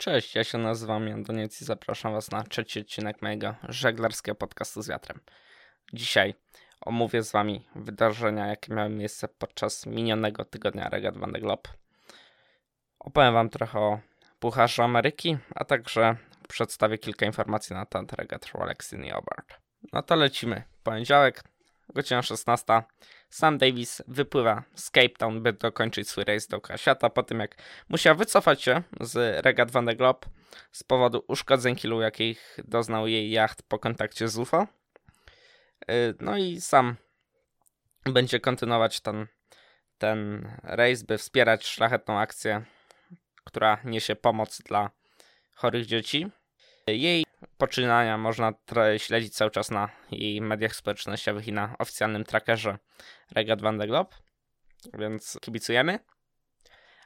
Cześć, ja się nazywam Jan Doniec i zapraszam Was na trzeci odcinek mojego żeglarskiego podcastu z wiatrem. Dzisiaj omówię z Wami wydarzenia, jakie miały miejsce podczas minionego tygodnia Regat Van de Globe. Opowiem Wam trochę o Pucharzu Ameryki, a także przedstawię kilka informacji na temat Regat Rolex in Hobart. No to lecimy. Poniedziałek, godzina 16. Sam Davis wypływa z Cape Town, by dokończyć swój rejs dookoła świata, po tym jak musiał wycofać się z regat Van de Globe z powodu uszkodzeń kilu, jakich doznał jej jacht po kontakcie z UFO. Y, no i sam będzie kontynuować ten, ten rejs, by wspierać szlachetną akcję, która niesie pomoc dla chorych dzieci. Jej poczynania można śledzić cały czas na jej mediach społecznościowych i na oficjalnym trackerze Regat Van de Globe, więc kibicujemy.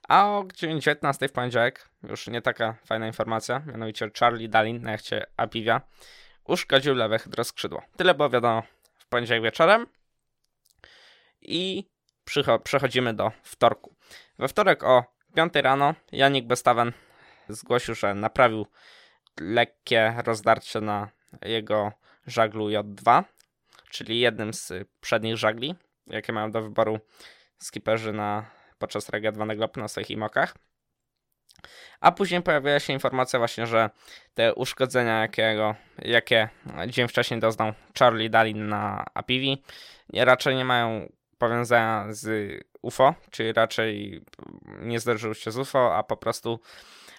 A o godzinie 19 w poniedziałek, już nie taka fajna informacja, mianowicie Charlie Dalin na jachcie Apivia uszkodził lewe hydroskrzydło. Tyle było wiadomo w poniedziałek wieczorem. I przechodzimy do wtorku. We wtorek o 5 rano Janik Bestawen zgłosił, że naprawił lekkie rozdarcie na jego żaglu J2, czyli jednym z przednich żagli, jakie mają do wyboru skiperzy na, podczas regadowanego na swoich imokach. A później pojawiła się informacja właśnie, że te uszkodzenia, jakiego, jakie dzień wcześniej doznał Charlie Dalin na Apivi, raczej nie mają powiązania z UFO, czyli raczej nie zdarzyły się z UFO, a po prostu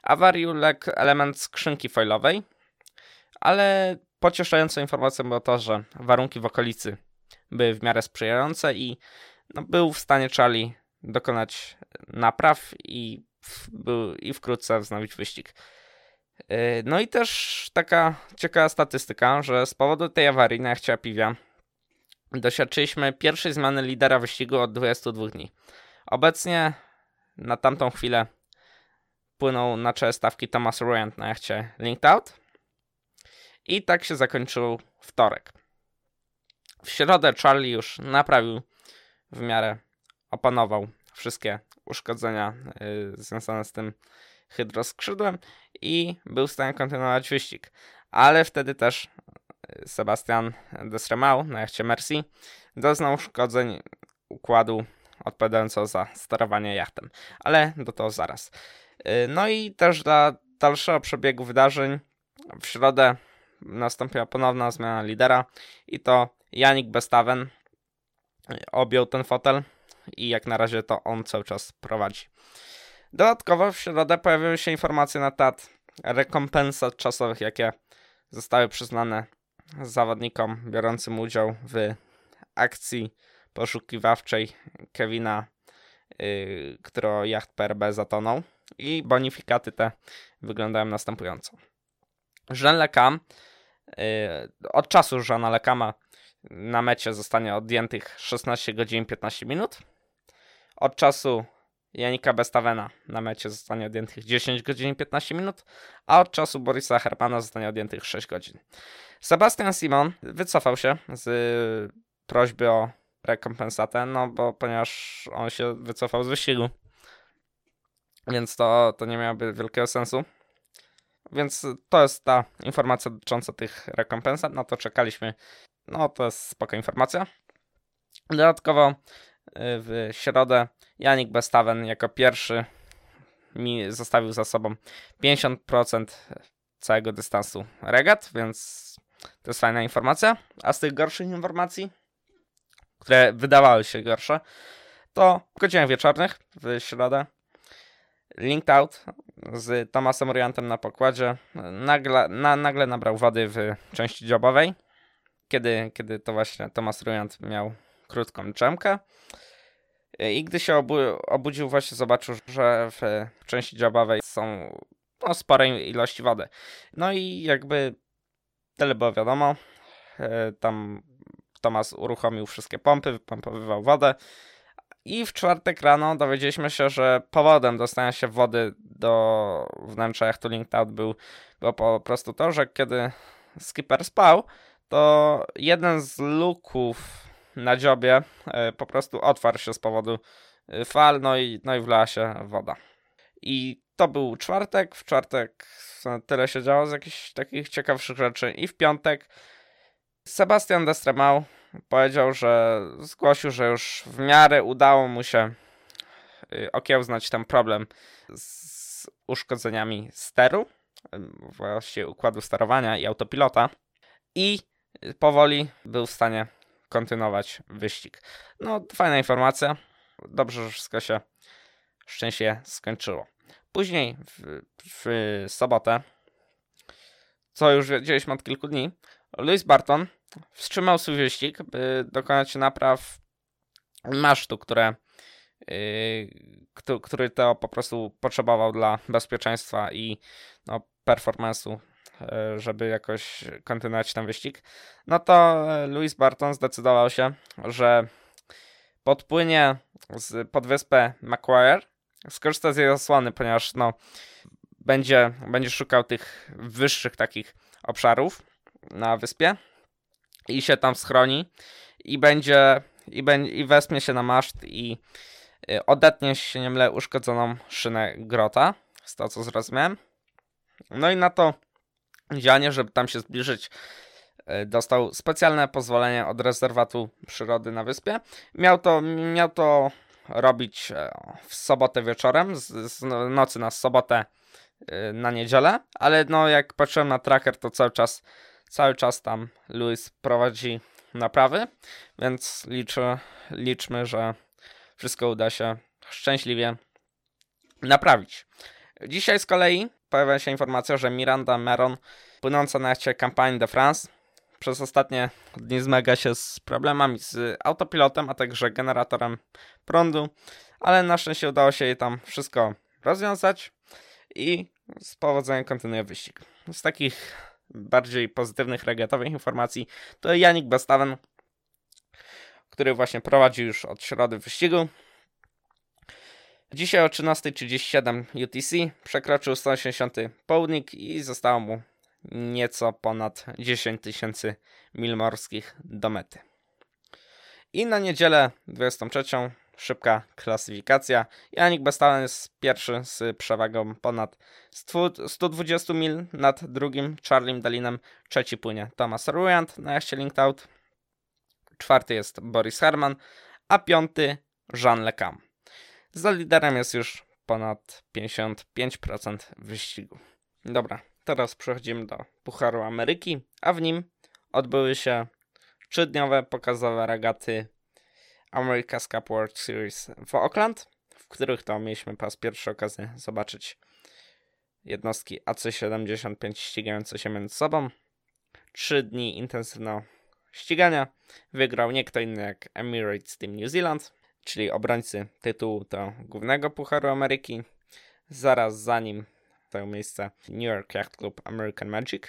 awarii uległ element skrzynki foilowej, ale pocieszającą informacją było to, że warunki w okolicy były w miarę sprzyjające i no, był w stanie Charlie dokonać napraw i, był, i wkrótce wznowić wyścig. Yy, no i też taka ciekawa statystyka, że z powodu tej awarii na jachcie Piwia doświadczyliśmy pierwszej zmiany lidera wyścigu od 22 dni. Obecnie na tamtą chwilę płynął na czele stawki Thomas Ryan na jachcie Linked Out. I tak się zakończył wtorek. W środę Charlie już naprawił w miarę, opanował wszystkie uszkodzenia yy, związane z tym hydroskrzydłem i był w stanie kontynuować wyścig. Ale wtedy też y, Sebastian Desremau na jachcie Mercy doznał uszkodzeń układu odpowiadającego za sterowanie jachtem. Ale do tego zaraz. Y, no i też dla dalszego przebiegu wydarzeń w środę nastąpiła ponowna zmiana lidera i to Janik Bestaven objął ten fotel i jak na razie to on cały czas prowadzi. Dodatkowo w środę pojawiły się informacje na temat rekompensat czasowych, jakie zostały przyznane zawodnikom biorącym udział w akcji poszukiwawczej Kevina, yy, którego jacht PRB zatonął. I bonifikaty te wyglądają następująco. Jean Lecam, yy, od czasu Jeana Lecama na mecie zostanie odjętych 16 godzin 15 minut. Od czasu Janika Bestawena na mecie zostanie odjętych 10 godzin 15 minut, a od czasu Borisa Hermana zostanie odjętych 6 godzin. Sebastian Simon wycofał się z prośby o rekompensatę, no bo ponieważ on się wycofał z wyścigu, więc to, to nie miałoby wielkiego sensu. Więc to jest ta informacja dotycząca tych rekompensat, na to czekaliśmy. No to jest spoko informacja. Dodatkowo y, w środę Janik Bestaven jako pierwszy mi zostawił za sobą 50% całego dystansu regat, więc to jest fajna informacja. A z tych gorszych informacji, które wydawały się gorsze, to w godzinach wieczornych w środę Linked Out z Tomasem Oriantem na pokładzie nagle, na, nagle nabrał wody w części dziobowej, kiedy, kiedy to właśnie Tomas Oriant miał krótką drzemkę. I gdy się obu, obudził, właśnie zobaczył, że w części dziobowej są no, ilości wody. No i jakby tyle było wiadomo. E, tam Tomas uruchomił wszystkie pompy, wypompowywał wodę. I w czwartek rano dowiedzieliśmy się, że powodem dostania się wody do wnętrza jachtu Linked był, było po prostu to, że kiedy skipper spał, to jeden z luków na dziobie e, po prostu otwarł się z powodu e, fal, no i, no i wlała się woda. I to był czwartek. W czwartek tyle się działo z jakichś takich ciekawszych rzeczy. I w piątek Sebastian Destremau powiedział, że zgłosił, że już w miarę udało mu się y, okiełznać ten problem z uszkodzeniami steru, właściwie układu sterowania i autopilota i powoli był w stanie kontynuować wyścig. No, fajna informacja. Dobrze, że wszystko się szczęście skończyło. Później w, w sobotę, co już wiedzieliśmy od kilku dni, Louis Barton wstrzymał swój wyścig, by dokonać napraw masztu, które, yy, który to po prostu potrzebował dla bezpieczeństwa i no, performance'u, yy, żeby jakoś kontynuować ten wyścig. No to Louis Barton zdecydował się, że podpłynie z podwyspę Macquarie, skorzysta z jej osłony, ponieważ no, będzie, będzie szukał tych wyższych takich obszarów na wyspie i się tam schroni i będzie i, będzie, i wespnie się na maszt i y, odetnie się nie mylę uszkodzoną szynę grota, z to co zrozumiałem. No i na to działanie, żeby tam się zbliżyć, y, dostał specjalne pozwolenie od rezerwatu przyrody na wyspie. Miał to, miał to robić e, w sobotę wieczorem, z, z nocy na sobotę y, na niedzielę, ale no jak patrzyłem na tracker, to cały czas Cały czas tam Lewis prowadzi naprawy, więc liczę, liczmy, że wszystko uda się szczęśliwie naprawić. Dzisiaj z kolei pojawia się informacja, że Miranda Meron, płynąca na jachcie Campagne de France, przez ostatnie dni zmaga się z problemami z autopilotem, a także generatorem prądu, ale na szczęście udało się jej tam wszystko rozwiązać i z powodzeniem kontynuuje wyścig. Z takich bardziej pozytywnych, regatowych informacji, to Janik Bastawen, który właśnie prowadzi już od środy wyścigu. Dzisiaj o 13.37 UTC przekroczył 180 południk i zostało mu nieco ponad 10 tysięcy mil morskich do mety. I na niedzielę 23 szybka klasyfikacja. Janik Bestalen jest pierwszy z przewagą ponad 120 mil nad drugim Charlie Dalinem. Trzeci płynie Thomas Ruyant na jaście Linked. Czwarty jest Boris Herman, a piąty Jean Lecam. Za liderem jest już ponad 55% wyścigu. Dobra, teraz przechodzimy do Pucharu Ameryki, a w nim odbyły się trzydniowe pokazowe regaty America's Cup World Series w Oakland, w których to mieliśmy po raz pierwszy okazję zobaczyć jednostki AC-75 ścigające się między sobą. Trzy dni intensywnego ścigania wygrał nie kto inny jak Emirates Team New Zealand, czyli obrońcy tytułu to głównego Pucharu Ameryki. Zaraz za nim zajął miejsce New York Yacht Club American Magic.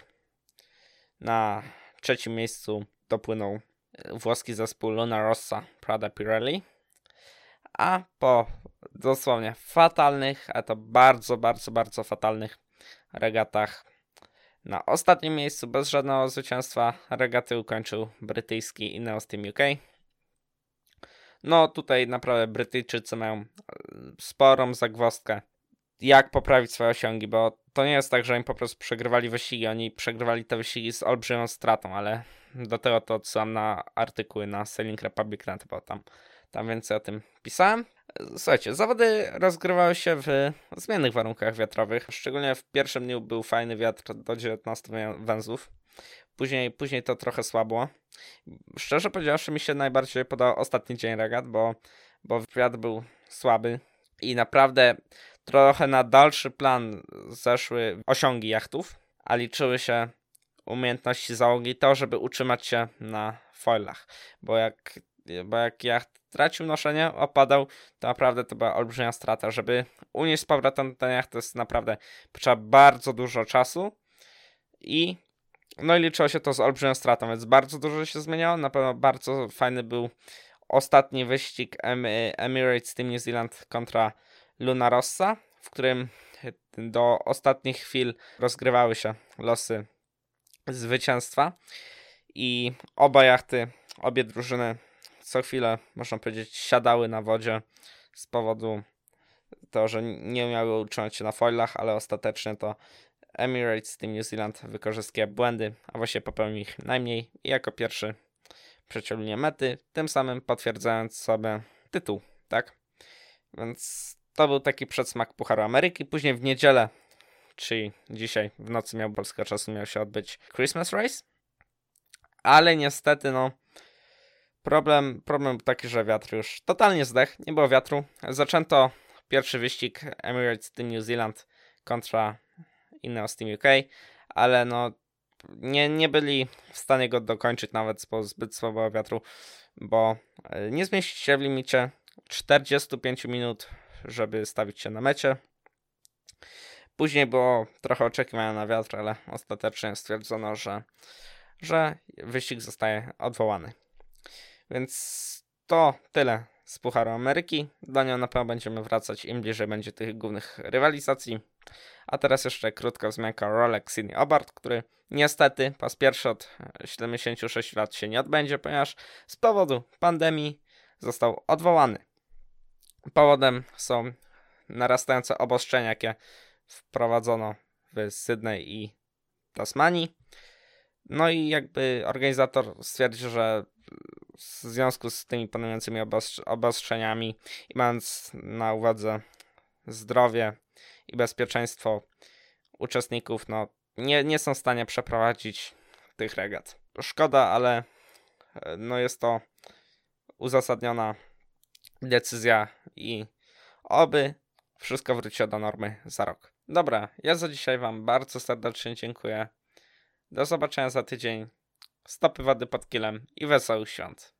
Na trzecim miejscu dopłynął włoski zespół Luna Rossa Prada Pirelli. A po dosłownie fatalnych, a to bardzo, bardzo, bardzo fatalnych regatach na ostatnim miejscu bez żadnego zwycięstwa regaty ukończył brytyjski Ineos Team UK. No tutaj naprawdę Brytyjczycy mają e, sporą zagwozdkę jak poprawić swoje osiągi, bo to nie jest tak, że oni po prostu przegrywali wyścigi, oni przegrywali te wyścigi z olbrzymią stratą, ale do tego to odsyłam na artykuły na Sailing Republic Net, bo tam, tam więcej o tym pisałem. Słuchajcie, zawody rozgrywały się w zmiennych warunkach wiatrowych. Szczególnie w pierwszym dniu był fajny wiatr do 19 węzłów. Później, później to trochę słabło. Szczerze powiedziawszy, mi się najbardziej podał ostatni dzień regat, bo, bo wiatr był słaby i naprawdę trochę na dalszy plan zeszły osiągi jachtów, a liczyły się umiejętności załogi to, żeby utrzymać się na foilach, bo jak, bo jak jacht tracił noszenie, opadał, to naprawdę to była olbrzymia strata. Żeby unieść z powrotem ten jacht, to jest naprawdę potrzeba bardzo dużo czasu i no i liczyło się to z olbrzymią stratą, więc bardzo dużo się zmieniało. Na pewno bardzo fajny był ostatni wyścig Emirates Team New Zealand kontra Luna Rossa, w którym do ostatnich chwil rozgrywały się losy zwycięstwa i oba jachty, obie drużyny co chwilę, można powiedzieć, siadały na wodzie z powodu to, że nie umiały utrzymać się na foilach, ale ostatecznie to Emirates Team New Zealand wykorzystuje błędy, a właśnie popełnił ich najmniej i jako pierwszy przeciął linię mety, tym samym potwierdzając sobie tytuł, tak? Więc to był taki przedsmak Pucharu Ameryki. Później w niedzielę, czyli dzisiaj w nocy miał polskiego czasu, miał się odbyć Christmas Race. Ale niestety, no, problem, problem taki, że wiatr już totalnie zdechł, nie było wiatru. Zaczęto pierwszy wyścig Emirates Team New Zealand kontra Ineos Team UK, ale no, nie, nie byli w stanie go dokończyć nawet z zbyt słabego wiatru, bo e, nie zmieścić się w limicie 45 minut, żeby stawić się na mecie. Później było trochę oczekiwania na wiatr, ale ostatecznie stwierdzono, że, że wyścig zostaje odwołany. Więc to tyle z Pucharu Ameryki. Do niego na pewno będziemy wracać im bliżej będzie tych głównych rywalizacji. A teraz jeszcze krótka wzmianka Rolex Sydney Obart, który niestety po raz pierwszy od 76 lat się nie odbędzie, ponieważ z powodu pandemii został odwołany. Powodem są narastające obostrzenia, jakie wprowadzono w Sydney i Tasmanii. No i jakby organizator stwierdził, że w związku z tymi panującymi obostrzeniami i mając na uwadze zdrowie i bezpieczeństwo uczestników, no nie, nie są w stanie przeprowadzić tych regat. Szkoda, ale no jest to uzasadniona decyzja i oby wszystko wróciło do normy za rok. Dobra, ja za dzisiaj Wam bardzo serdecznie dziękuję. Do zobaczenia za tydzień. Stopy wody pod kilem i wesołych świąt.